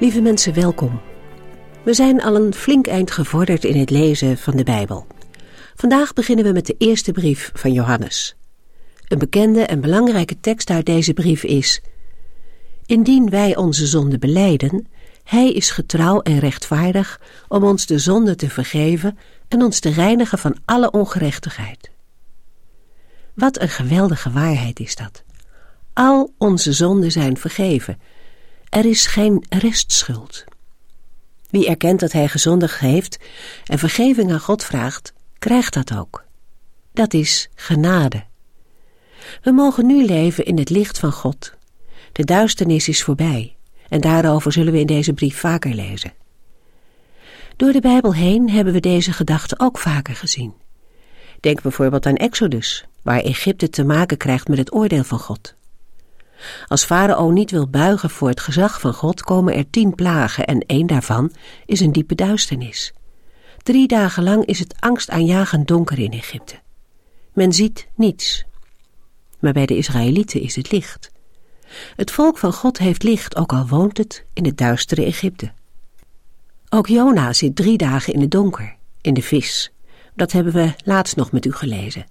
Lieve mensen, welkom. We zijn al een flink eind gevorderd in het lezen van de Bijbel. Vandaag beginnen we met de eerste brief van Johannes. Een bekende en belangrijke tekst uit deze brief is: Indien wij onze zonde beleiden, Hij is getrouw en rechtvaardig om ons de zonde te vergeven en ons te reinigen van alle ongerechtigheid. Wat een geweldige waarheid is dat. Al onze zonden zijn vergeven er is geen restschuld. Wie erkent dat hij gezondigd heeft en vergeving aan God vraagt, krijgt dat ook. Dat is genade. We mogen nu leven in het licht van God. De duisternis is voorbij en daarover zullen we in deze brief vaker lezen. Door de Bijbel heen hebben we deze gedachte ook vaker gezien. Denk bijvoorbeeld aan Exodus, waar Egypte te maken krijgt met het oordeel van God. Als Farao niet wil buigen voor het gezag van God, komen er tien plagen en één daarvan is een diepe duisternis. Drie dagen lang is het angstaanjagend donker in Egypte. Men ziet niets. Maar bij de Israëlieten is het licht. Het volk van God heeft licht, ook al woont het in het duistere Egypte. Ook Jona zit drie dagen in het donker, in de vis. Dat hebben we laatst nog met u gelezen.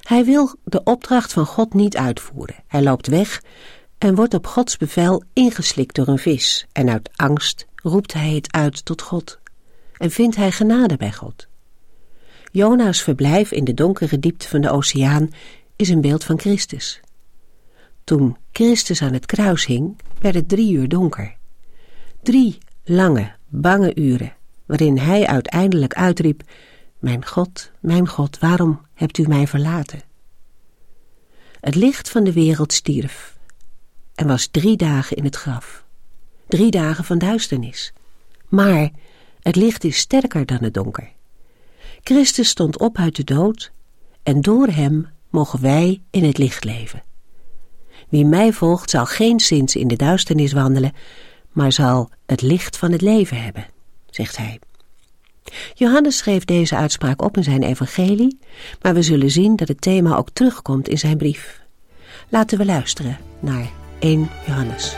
Hij wil de opdracht van God niet uitvoeren. Hij loopt weg en wordt op Gods bevel ingeslikt door een vis. En uit angst roept hij het uit tot God. En vindt hij genade bij God. Jona's verblijf in de donkere diepte van de oceaan is een beeld van Christus. Toen Christus aan het kruis hing, werd het drie uur donker. Drie lange, bange uren, waarin hij uiteindelijk uitriep: Mijn God, mijn God, waarom hebt u mij verlaten. Het licht van de wereld stierf en was drie dagen in het graf. Drie dagen van duisternis. Maar het licht is sterker dan het donker. Christus stond op uit de dood en door hem mogen wij in het licht leven. Wie mij volgt zal geen zins in de duisternis wandelen, maar zal het licht van het leven hebben, zegt hij. Johannes schreef deze uitspraak op in zijn evangelie, maar we zullen zien dat het thema ook terugkomt in zijn brief. Laten we luisteren naar 1 Johannes.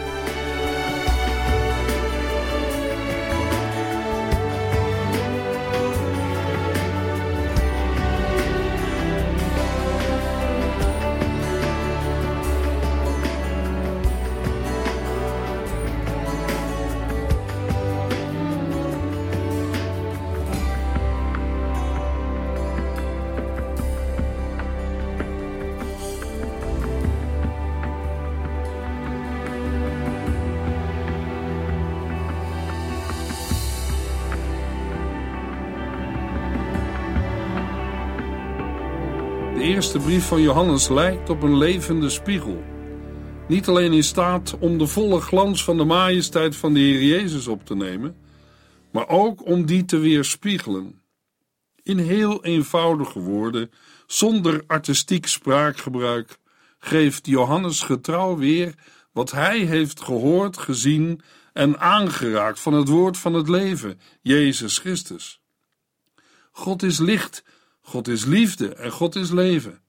Eerste brief van Johannes lijkt op een levende spiegel. Niet alleen in staat om de volle glans van de majesteit van de Heer Jezus op te nemen, maar ook om die te weerspiegelen. In heel eenvoudige woorden, zonder artistiek spraakgebruik, geeft Johannes getrouw weer wat hij heeft gehoord, gezien en aangeraakt van het woord van het leven, Jezus Christus. God is licht God is liefde en God is leven.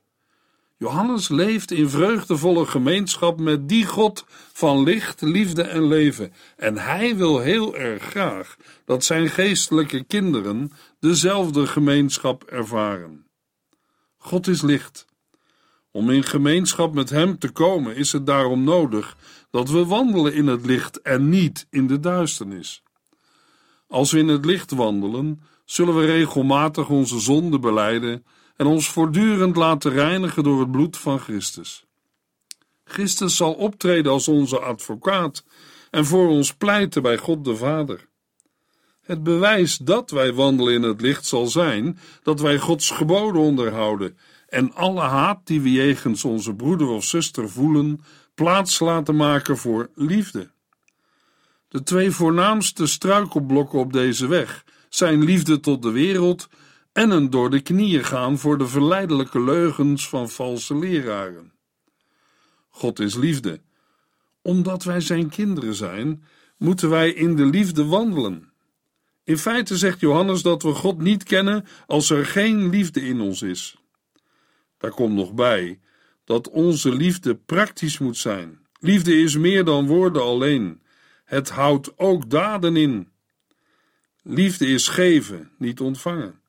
Johannes leeft in vreugdevolle gemeenschap met die God van licht, liefde en leven. En hij wil heel erg graag dat zijn geestelijke kinderen dezelfde gemeenschap ervaren. God is licht. Om in gemeenschap met Hem te komen is het daarom nodig dat we wandelen in het licht en niet in de duisternis. Als we in het licht wandelen, zullen we regelmatig onze zonden beleiden en ons voortdurend laten reinigen door het bloed van Christus. Christus zal optreden als onze advocaat en voor ons pleiten bij God de Vader. Het bewijs dat wij wandelen in het licht zal zijn dat wij Gods geboden onderhouden en alle haat die we jegens onze broeder of zuster voelen, plaats laten maken voor liefde. De twee voornaamste struikelblokken op deze weg zijn liefde tot de wereld en een door de knieën gaan voor de verleidelijke leugens van valse leraren. God is liefde. Omdat wij zijn kinderen zijn, moeten wij in de liefde wandelen. In feite zegt Johannes dat we God niet kennen als er geen liefde in ons is. Daar komt nog bij dat onze liefde praktisch moet zijn. Liefde is meer dan woorden alleen. Het houdt ook daden in. Liefde is geven, niet ontvangen.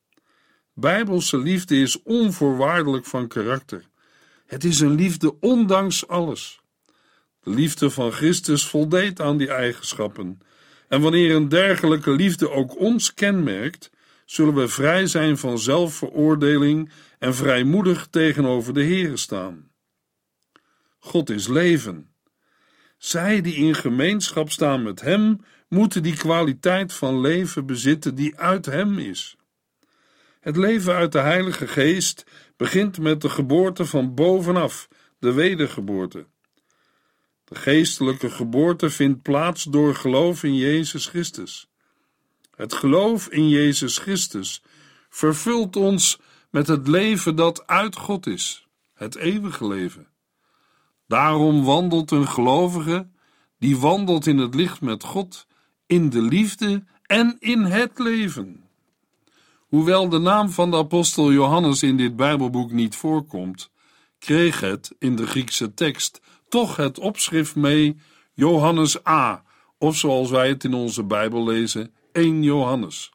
Bijbelse liefde is onvoorwaardelijk van karakter. Het is een liefde ondanks alles. De liefde van Christus voldeed aan die eigenschappen. En wanneer een dergelijke liefde ook ons kenmerkt, zullen we vrij zijn van zelfveroordeling en vrijmoedig tegenover de Heere staan. God is leven. Zij die in gemeenschap staan met Hem, moeten die kwaliteit van leven bezitten die uit Hem is. Het leven uit de Heilige Geest begint met de geboorte van bovenaf, de wedergeboorte. De geestelijke geboorte vindt plaats door geloof in Jezus Christus. Het geloof in Jezus Christus vervult ons met het leven dat uit God is, het eeuwige leven. Daarom wandelt een gelovige, die wandelt in het licht met God, in de liefde en in het leven. Hoewel de naam van de apostel Johannes in dit Bijbelboek niet voorkomt, kreeg het in de Griekse tekst toch het opschrift mee Johannes A, of zoals wij het in onze Bijbel lezen, 1 Johannes.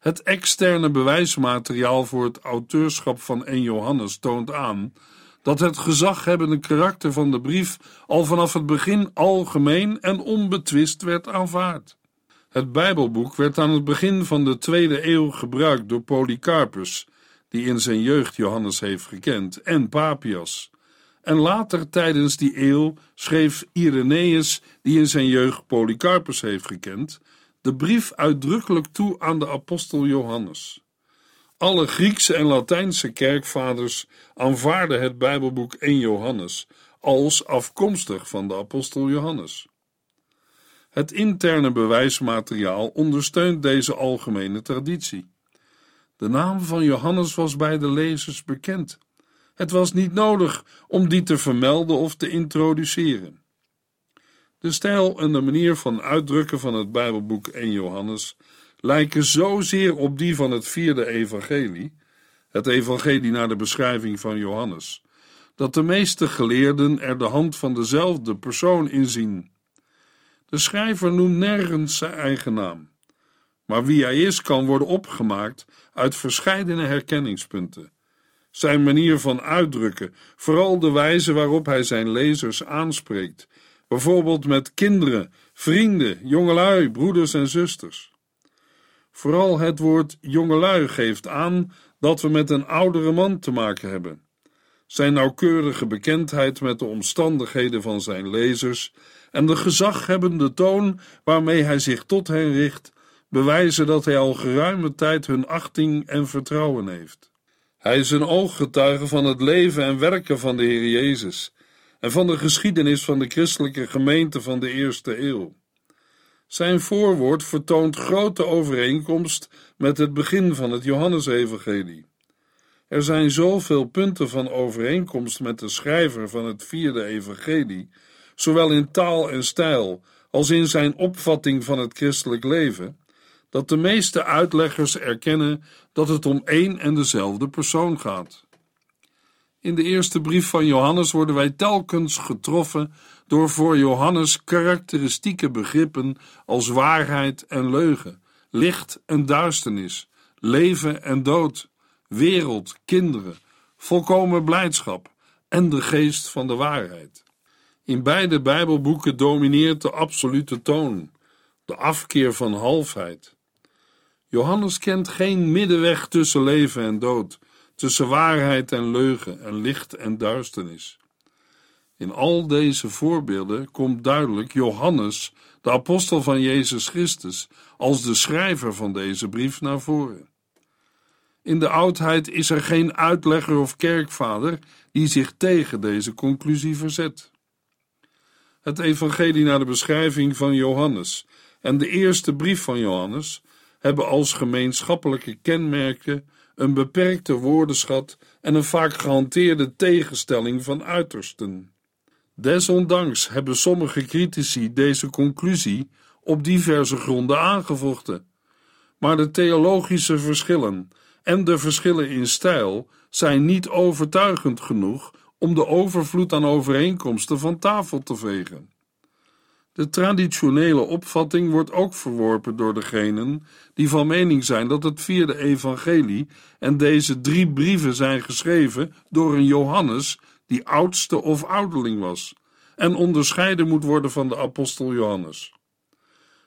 Het externe bewijsmateriaal voor het auteurschap van 1 Johannes toont aan dat het gezaghebbende karakter van de brief al vanaf het begin algemeen en onbetwist werd aanvaard. Het Bijbelboek werd aan het begin van de tweede eeuw gebruikt door Polycarpus, die in zijn jeugd Johannes heeft gekend, en Papias. En later tijdens die eeuw schreef Irenaeus, die in zijn jeugd Polycarpus heeft gekend, de brief uitdrukkelijk toe aan de apostel Johannes. Alle Griekse en Latijnse kerkvaders aanvaarden het Bijbelboek 1 Johannes als afkomstig van de apostel Johannes. Het interne bewijsmateriaal ondersteunt deze algemene traditie. De naam van Johannes was bij de lezers bekend. Het was niet nodig om die te vermelden of te introduceren. De stijl en de manier van uitdrukken van het Bijbelboek 1 Johannes lijken zozeer op die van het vierde evangelie, het evangelie naar de beschrijving van Johannes, dat de meeste geleerden er de hand van dezelfde persoon in zien. De schrijver noemt nergens zijn eigen naam, maar wie hij is kan worden opgemaakt uit verscheidene herkenningspunten. Zijn manier van uitdrukken, vooral de wijze waarop hij zijn lezers aanspreekt, bijvoorbeeld met kinderen, vrienden, jongelui, broeders en zusters. Vooral het woord jongelui geeft aan dat we met een oudere man te maken hebben. Zijn nauwkeurige bekendheid met de omstandigheden van zijn lezers en de gezaghebbende toon waarmee hij zich tot hen richt, bewijzen dat hij al geruime tijd hun achting en vertrouwen heeft. Hij is een ooggetuige van het leven en werken van de Heer Jezus en van de geschiedenis van de christelijke gemeente van de eerste eeuw. Zijn voorwoord vertoont grote overeenkomst met het begin van het Johannesevangelie. Er zijn zoveel punten van overeenkomst met de schrijver van het vierde evangelie, zowel in taal en stijl als in zijn opvatting van het christelijk leven, dat de meeste uitleggers erkennen dat het om één en dezelfde persoon gaat. In de eerste brief van Johannes worden wij telkens getroffen door voor Johannes karakteristieke begrippen als waarheid en leugen, licht en duisternis, leven en dood, wereld, kinderen, volkomen blijdschap en de geest van de waarheid. In beide Bijbelboeken domineert de absolute toon, de afkeer van halfheid. Johannes kent geen middenweg tussen leven en dood, tussen waarheid en leugen en licht en duisternis. In al deze voorbeelden komt duidelijk Johannes, de apostel van Jezus Christus, als de schrijver van deze brief naar voren. In de oudheid is er geen uitlegger of kerkvader die zich tegen deze conclusie verzet. Het evangelie naar de beschrijving van Johannes en de eerste brief van Johannes hebben als gemeenschappelijke kenmerken een beperkte woordenschat en een vaak gehanteerde tegenstelling van uitersten. Desondanks hebben sommige critici deze conclusie op diverse gronden aangevochten. Maar de theologische verschillen en de verschillen in stijl zijn niet overtuigend genoeg om de overvloed aan overeenkomsten van tafel te vegen. De traditionele opvatting wordt ook verworpen door degenen die van mening zijn dat het vierde evangelie en deze drie brieven zijn geschreven door een Johannes die oudste of ouderling was en onderscheiden moet worden van de apostel Johannes.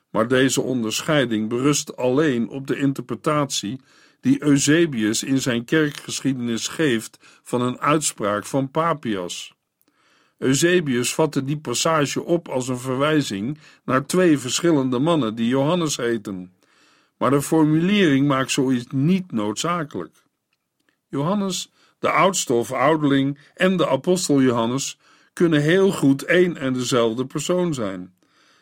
Maar deze onderscheiding berust alleen op de interpretatie die Eusebius in zijn kerkgeschiedenis geeft van een uitspraak van Papias. Eusebius vatte die passage op als een verwijzing naar twee verschillende mannen die Johannes heten. Maar de formulering maakt zoiets niet noodzakelijk. Johannes, de oudste of ouderling, en de apostel Johannes kunnen heel goed één en dezelfde persoon zijn.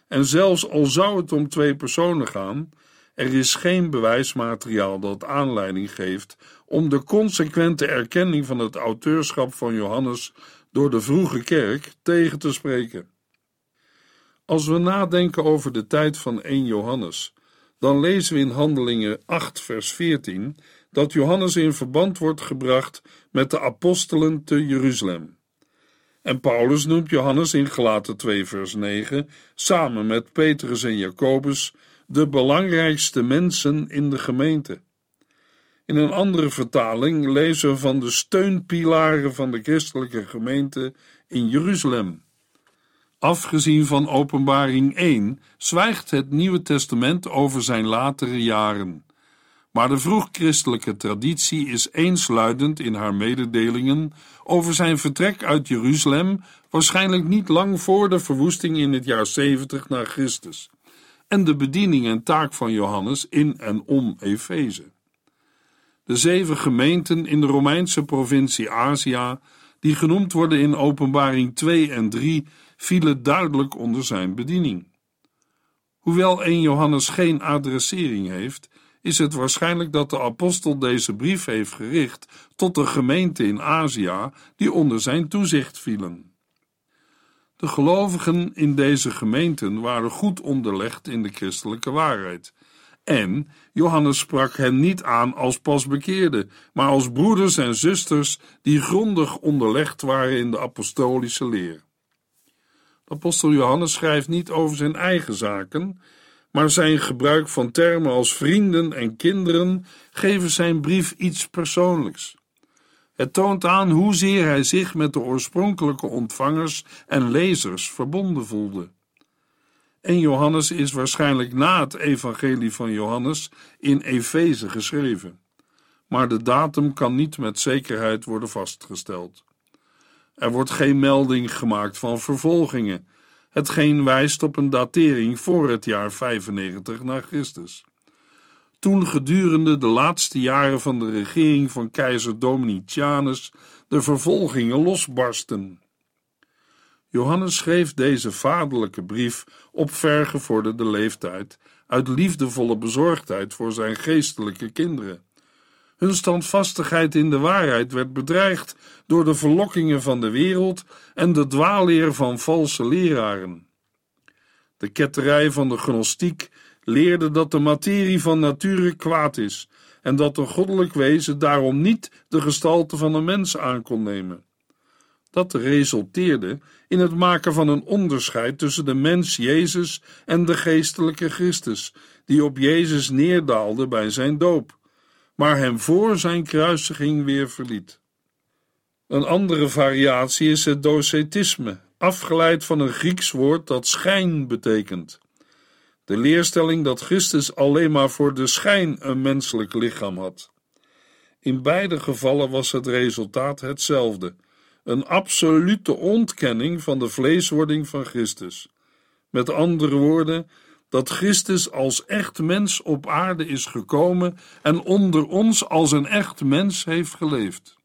En zelfs al zou het om twee personen gaan, er is geen bewijsmateriaal dat aanleiding geeft om de consequente erkenning van het auteurschap van Johannes door de vroege kerk tegen te spreken. Als we nadenken over de tijd van 1 Johannes, dan lezen we in Handelingen 8, vers 14 dat Johannes in verband wordt gebracht met de apostelen te Jeruzalem. En Paulus noemt Johannes in Galaten 2, vers 9 samen met Petrus en Jacobus de belangrijkste mensen in de gemeente. In een andere vertaling lezen we van de steunpilaren van de christelijke gemeente in Jeruzalem. Afgezien van Openbaring 1 zwijgt het Nieuwe Testament over zijn latere jaren. Maar de vroegchristelijke traditie is eensluidend in haar mededelingen over zijn vertrek uit Jeruzalem, waarschijnlijk niet lang voor de verwoesting in het jaar 70 na Christus, en de bediening en taak van Johannes in en om Efeze. De zeven gemeenten in de Romeinse provincie Azië, die genoemd worden in Openbaring 2 en 3, vielen duidelijk onder zijn bediening. Hoewel 1 Johannes geen adressering heeft, is het waarschijnlijk dat de apostel deze brief heeft gericht tot de gemeenten in Azië die onder zijn toezicht vielen. De gelovigen in deze gemeenten waren goed onderlegd in de christelijke waarheid en Johannes sprak hen niet aan als pasbekeerden, maar als broeders en zusters die grondig onderlegd waren in de apostolische leer. De apostel Johannes schrijft niet over zijn eigen zaken, maar zijn gebruik van termen als vrienden en kinderen geven zijn brief iets persoonlijks. Het toont aan hoezeer hij zich met de oorspronkelijke ontvangers en lezers verbonden voelde. En Johannes is waarschijnlijk na het evangelie van Johannes in Efeze geschreven. Maar de datum kan niet met zekerheid worden vastgesteld. Er wordt geen melding gemaakt van vervolgingen, hetgeen wijst op een datering voor het jaar 95 na Christus. Toen gedurende de laatste jaren van de regering van keizer Domitianus de vervolgingen losbarsten. Johannes schreef deze vaderlijke brief op vergevorderde leeftijd, uit liefdevolle bezorgdheid voor zijn geestelijke kinderen. Hun standvastigheid in de waarheid werd bedreigd door de verlokkingen van de wereld en de dwaalleer van valse leraren. De ketterij van de gnostiek leerde dat de materie van nature kwaad is en dat een goddelijk wezen daarom niet de gestalte van een mens aan kon nemen. Dat resulteerde in het maken van een onderscheid tussen de mens Jezus en de geestelijke Christus, die op Jezus neerdaalde bij zijn doop, maar hem voor zijn kruisiging weer verliet. Een andere variatie is het docetisme, afgeleid van een Grieks woord dat schijn betekent. De leerstelling dat Christus alleen maar voor de schijn een menselijk lichaam had. In beide gevallen was het resultaat hetzelfde een absolute ontkenning van de vleeswording van Christus. Met andere woorden, dat Christus als echt mens op aarde is gekomen en onder ons als een echt mens heeft geleefd.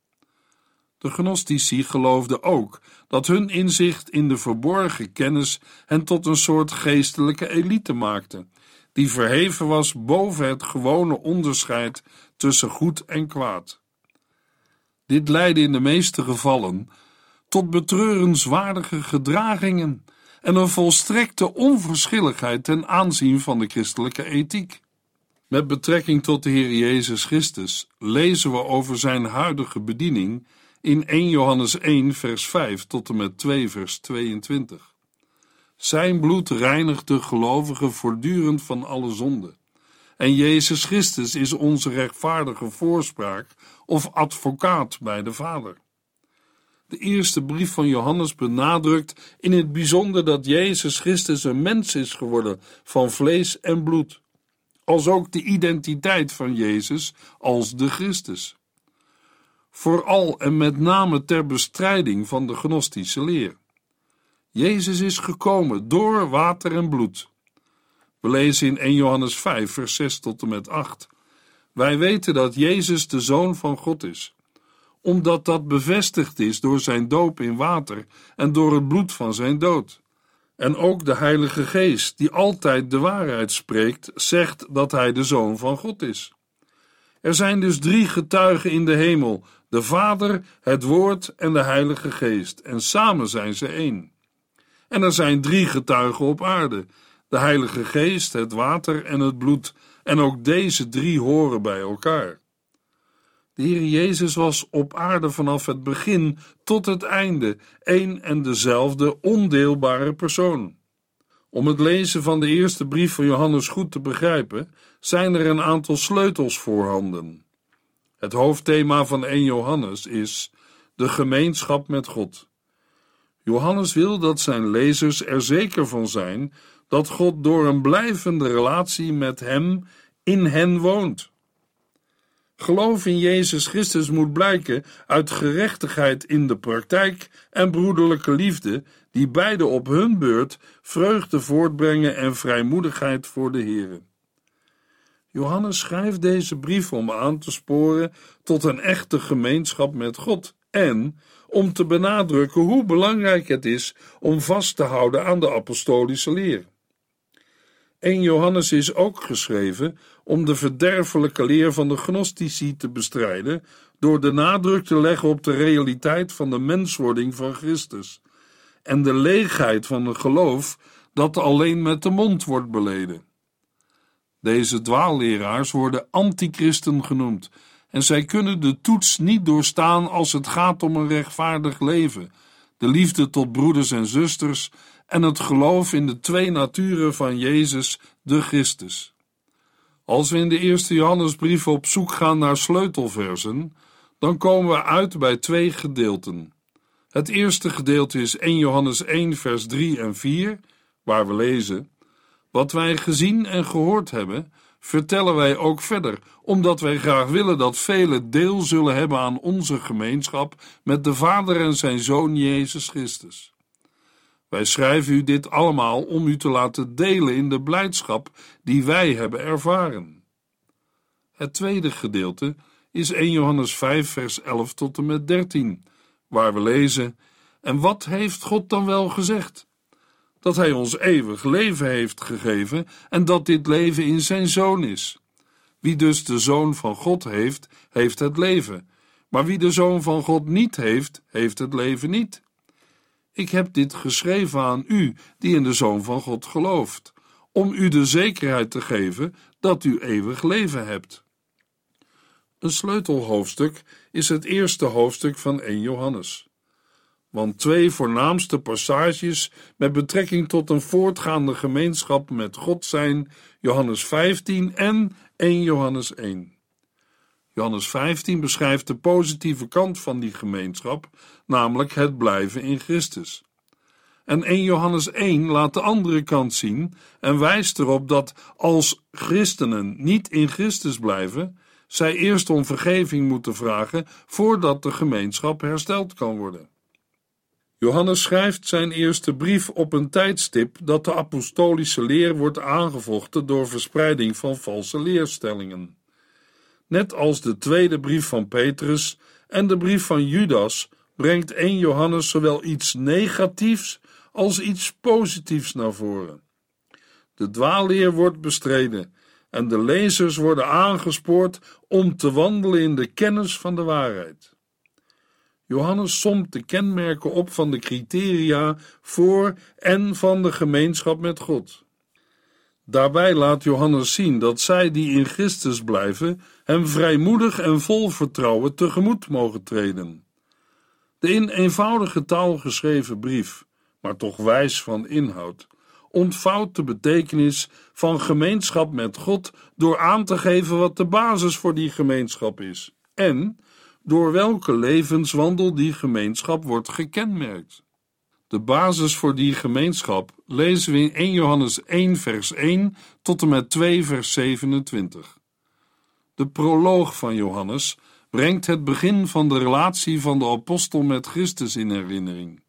De gnostici geloofden ook dat hun inzicht in de verborgen kennis hen tot een soort geestelijke elite maakte, die verheven was boven het gewone onderscheid tussen goed en kwaad. Dit leidde in de meeste gevallen tot betreurenswaardige gedragingen en een volstrekte onverschilligheid ten aanzien van de christelijke ethiek. Met betrekking tot de Heer Jezus Christus lezen we over zijn huidige bediening in 1 Johannes 1, vers 5 tot en met 2, vers 22. Zijn bloed reinigt de gelovigen voortdurend van alle zonde. En Jezus Christus is onze rechtvaardige voorspraak of advocaat bij de Vader. De eerste brief van Johannes benadrukt in het bijzonder dat Jezus Christus een mens is geworden van vlees en bloed, als ook de identiteit van Jezus als de Christus. Vooral en met name ter bestrijding van de gnostische leer. Jezus is gekomen door water en bloed. We lezen in 1 Johannes 5, vers 6 tot en met 8. Wij weten dat Jezus de Zoon van God is omdat dat bevestigd is door zijn doop in water en door het bloed van zijn dood. En ook de Heilige Geest, die altijd de waarheid spreekt, zegt dat hij de Zoon van God is. Er zijn dus drie getuigen in de hemel: de Vader, het Woord en de Heilige Geest, en samen zijn ze één. En er zijn drie getuigen op aarde: de Heilige Geest, het water en het bloed, en ook deze drie horen bij elkaar. De Heer Jezus was op aarde vanaf het begin tot het einde één en dezelfde ondeelbare persoon. Om het lezen van de eerste brief van Johannes goed te begrijpen, zijn er een aantal sleutels voorhanden. Het hoofdthema van 1 Johannes is de gemeenschap met God. Johannes wil dat zijn lezers er zeker van zijn dat God door een blijvende relatie met hem in hen woont. Geloof in Jezus Christus moet blijken uit gerechtigheid in de praktijk en broederlijke liefde, die beide op hun beurt vreugde voortbrengen en vrijmoedigheid voor de Here. Johannes schrijft deze brief om aan te sporen tot een echte gemeenschap met God en om te benadrukken hoe belangrijk het is om vast te houden aan de apostolische leer. 1 Johannes is ook geschreven om de verderfelijke leer van de gnostici te bestrijden door de nadruk te leggen op de realiteit van de menswording van Christus en de leegheid van een geloof dat alleen met de mond wordt beleden. Deze dwaalleraars worden antichristen genoemd en zij kunnen de toets niet doorstaan als het gaat om een rechtvaardig leven, de liefde tot broeders en zusters en het geloof in de twee naturen van Jezus, de Christus. Als we in de eerste Johannesbrief op zoek gaan naar sleutelversen, dan komen we uit bij twee gedeelten. Het eerste gedeelte is 1 Johannes 1, vers 3 en 4, waar we lezen: Wat wij gezien en gehoord hebben, vertellen wij ook verder, omdat wij graag willen dat velen deel zullen hebben aan onze gemeenschap met de Vader en zijn Zoon Jezus Christus. Wij schrijven u dit allemaal om u te laten delen in de blijdschap die wij hebben ervaren. Het tweede gedeelte is 1 Johannes 5, vers 11 tot en met 13, waar we lezen: En wat heeft God dan wel gezegd? Dat Hij ons eeuwig leven heeft gegeven en dat dit leven in Zijn Zoon is. Wie dus de Zoon van God heeft, heeft het leven, maar wie de Zoon van God niet heeft, heeft het leven niet. Ik heb dit geschreven aan u, die in de Zoon van God gelooft, om u de zekerheid te geven dat u eeuwig leven hebt. Een sleutelhoofdstuk is het eerste hoofdstuk van 1 Johannes. Want twee voornaamste passages met betrekking tot een voortgaande gemeenschap met God zijn Johannes 15 en 1 Johannes 1. Johannes 15 beschrijft de positieve kant van die gemeenschap, namelijk het blijven in Christus. En 1 Johannes 1 laat de andere kant zien en wijst erop dat als christenen niet in Christus blijven, zij eerst om vergeving moeten vragen voordat de gemeenschap hersteld kan worden. Johannes schrijft zijn eerste brief op een tijdstip dat de apostolische leer wordt aangevochten door verspreiding van valse leerstellingen net als de tweede brief van Petrus en de brief van Judas brengt 1 Johannes zowel iets negatiefs als iets positiefs naar voren. De dwaalleer wordt bestreden en de lezers worden aangespoord om te wandelen in de kennis van de waarheid. Johannes somt de kenmerken op van de criteria voor en van de gemeenschap met God. Daarbij laat Johannes zien dat zij die in Christus blijven, hem vrijmoedig en vol vertrouwen tegemoet mogen treden. De in eenvoudige taal geschreven brief, maar toch wijs van inhoud, ontvouwt de betekenis van gemeenschap met God door aan te geven wat de basis voor die gemeenschap is en door welke levenswandel die gemeenschap wordt gekenmerkt. De basis voor die gemeenschap lezen we in 1 Johannes 1, vers 1 tot en met 2, vers 27. De proloog van Johannes brengt het begin van de relatie van de apostel met Christus in herinnering.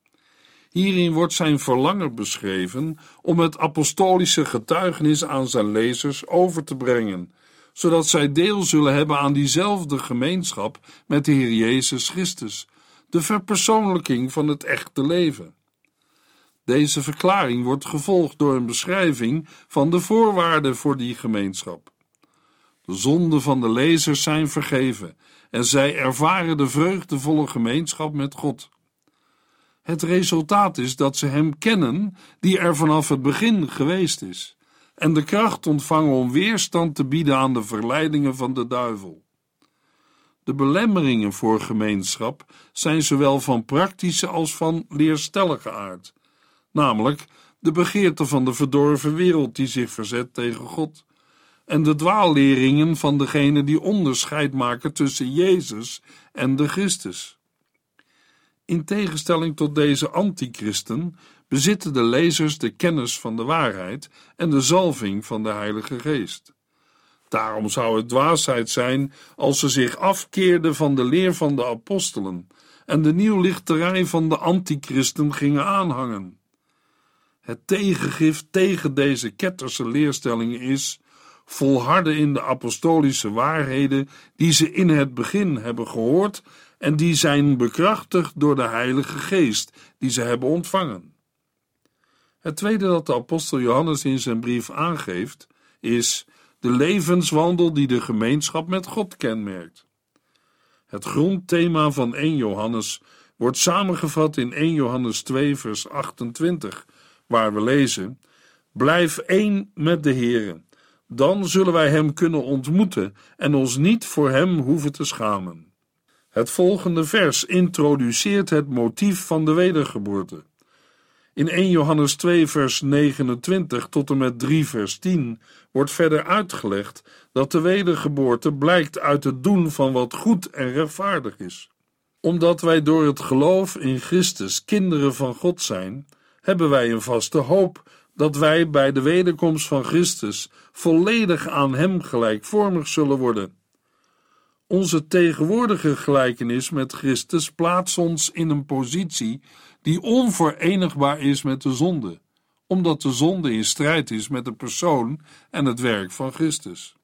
Hierin wordt zijn verlangen beschreven om het apostolische getuigenis aan zijn lezers over te brengen, zodat zij deel zullen hebben aan diezelfde gemeenschap met de Heer Jezus Christus, de verpersoonlijking van het echte leven. Deze verklaring wordt gevolgd door een beschrijving van de voorwaarden voor die gemeenschap. De zonden van de lezers zijn vergeven en zij ervaren de vreugdevolle gemeenschap met God. Het resultaat is dat ze Hem kennen die er vanaf het begin geweest is, en de kracht ontvangen om weerstand te bieden aan de verleidingen van de duivel. De belemmeringen voor gemeenschap zijn zowel van praktische als van leerstellige aard namelijk de begeerte van de verdorven wereld die zich verzet tegen God, en de dwaalleringen van degene die onderscheid maken tussen Jezus en de Christus. In tegenstelling tot deze antichristen bezitten de lezers de kennis van de waarheid en de zalving van de Heilige Geest. Daarom zou het dwaasheid zijn als ze zich afkeerden van de leer van de apostelen en de nieuwlichterij van de antichristen gingen aanhangen. Het tegengif tegen deze ketterse leerstellingen is volharden in de apostolische waarheden die ze in het begin hebben gehoord en die zijn bekrachtigd door de Heilige Geest die ze hebben ontvangen. Het tweede dat de apostel Johannes in zijn brief aangeeft is de levenswandel die de gemeenschap met God kenmerkt. Het grondthema van 1 Johannes wordt samengevat in 1 Johannes 2 vers 28 waar we lezen: Blijf één met de Heere, dan zullen wij Hem kunnen ontmoeten en ons niet voor Hem hoeven te schamen. Het volgende vers introduceert het motief van de wedergeboorte. In 1 Johannes 2, vers 29 tot en met 3, vers 10 wordt verder uitgelegd dat de wedergeboorte blijkt uit het doen van wat goed en rechtvaardig is. Omdat wij door het geloof in Christus kinderen van God zijn, hebben wij een vaste hoop dat wij bij de wederkomst van Christus volledig aan Hem gelijkvormig zullen worden. Onze tegenwoordige gelijkenis met Christus plaatst ons in een positie die onverenigbaar is met de zonde, omdat de zonde in strijd is met de persoon en het werk van Christus.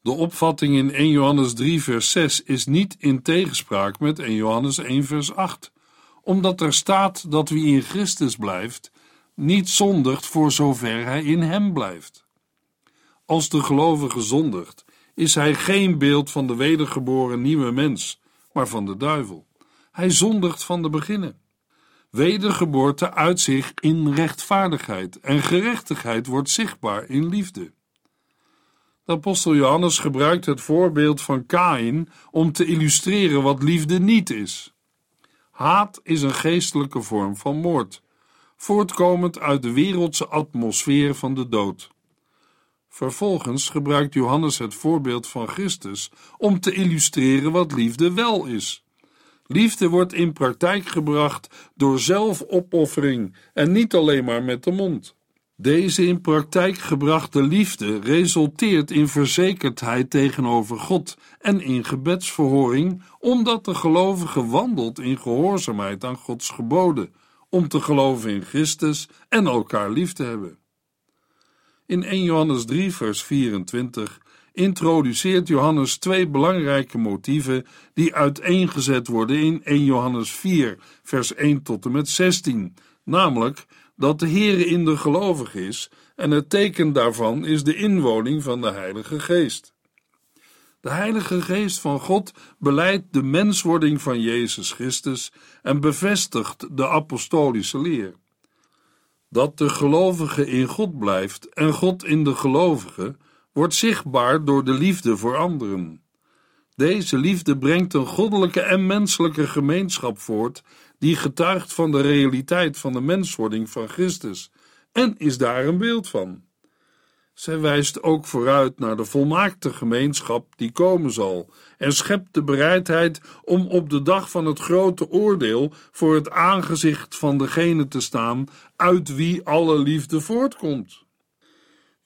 De opvatting in 1 Johannes 3, vers 6 is niet in tegenspraak met 1 Johannes 1, vers 8 omdat er staat dat wie in Christus blijft, niet zondigt voor zover hij in hem blijft. Als de gelovige zondigt, is hij geen beeld van de wedergeboren nieuwe mens, maar van de duivel. Hij zondigt van de beginnen. Wedergeboorte uit zich in rechtvaardigheid en gerechtigheid wordt zichtbaar in liefde. De apostel Johannes gebruikt het voorbeeld van Kain om te illustreren wat liefde niet is. Haat is een geestelijke vorm van moord, voortkomend uit de wereldse atmosfeer van de dood. Vervolgens gebruikt Johannes het voorbeeld van Christus om te illustreren wat liefde wel is. Liefde wordt in praktijk gebracht door zelfopoffering en niet alleen maar met de mond. Deze in praktijk gebrachte liefde resulteert in verzekerdheid tegenover God en in gebedsverhoring, omdat de gelovige wandelt in gehoorzaamheid aan Gods geboden, om te geloven in Christus en elkaar lief te hebben. In 1 Johannes 3, vers 24 introduceert Johannes twee belangrijke motieven die uiteengezet worden in 1 Johannes 4, vers 1 tot en met 16, namelijk dat de Heere in de gelovig is en het teken daarvan is de inwoning van de Heilige Geest. De Heilige Geest van God beleidt de menswording van Jezus Christus en bevestigt de apostolische leer. Dat de gelovige in God blijft en God in de gelovige wordt zichtbaar door de liefde voor anderen. Deze liefde brengt een goddelijke en menselijke gemeenschap voort, die getuigt van de realiteit van de menswording van Christus en is daar een beeld van. Zij wijst ook vooruit naar de volmaakte gemeenschap die komen zal en schept de bereidheid om op de dag van het grote oordeel voor het aangezicht van degene te staan uit wie alle liefde voortkomt.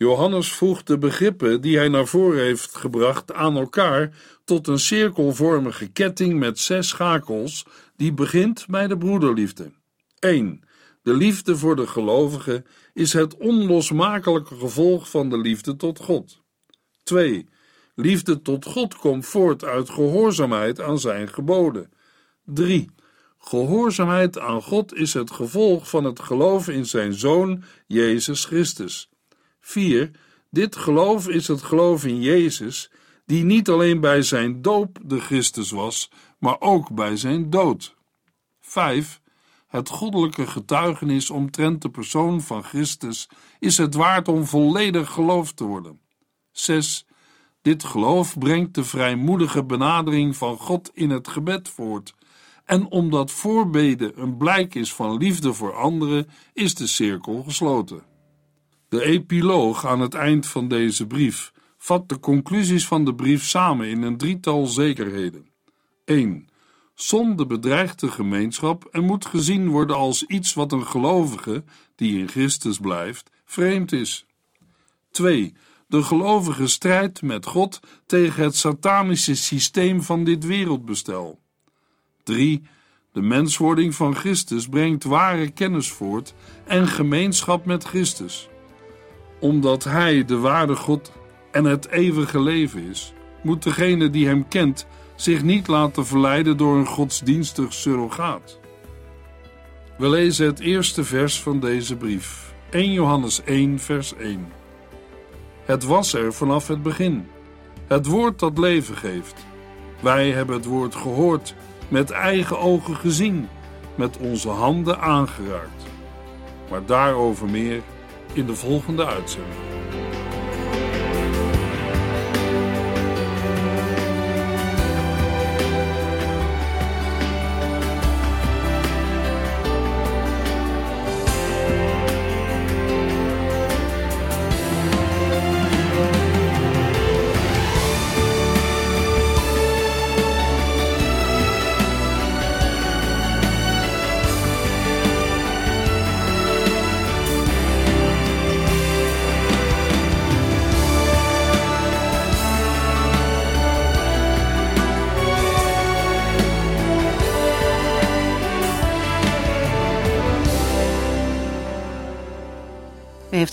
Johannes voegt de begrippen die hij naar voren heeft gebracht aan elkaar tot een cirkelvormige ketting met zes schakels die begint bij de broederliefde. 1. De liefde voor de gelovige is het onlosmakelijke gevolg van de liefde tot God. 2. Liefde tot God komt voort uit gehoorzaamheid aan zijn geboden. 3. Gehoorzaamheid aan God is het gevolg van het geloof in zijn Zoon, Jezus Christus. 4. Dit geloof is het geloof in Jezus, die niet alleen bij zijn doop de Christus was, maar ook bij zijn dood. 5. Het goddelijke getuigenis omtrent de persoon van Christus is het waard om volledig geloofd te worden. 6. Dit geloof brengt de vrijmoedige benadering van God in het gebed voort. En omdat voorbeden een blijk is van liefde voor anderen, is de cirkel gesloten. De epiloog aan het eind van deze brief vat de conclusies van de brief samen in een drietal zekerheden. 1. Zonde bedreigt de gemeenschap en moet gezien worden als iets wat een gelovige, die in Christus blijft, vreemd is. 2. De gelovige strijdt met God tegen het satanische systeem van dit wereldbestel. 3. De menswording van Christus brengt ware kennis voort en gemeenschap met Christus. Omdat Hij de ware God en het eeuwige leven is, moet degene die Hem kent zich niet laten verleiden door een godsdienstig surrogaat. We lezen het eerste vers van deze brief, 1 Johannes 1, vers 1. Het was er vanaf het begin, het woord dat leven geeft. Wij hebben het woord gehoord, met eigen ogen gezien, met onze handen aangeraakt. Maar daarover meer in de volgende uitzending.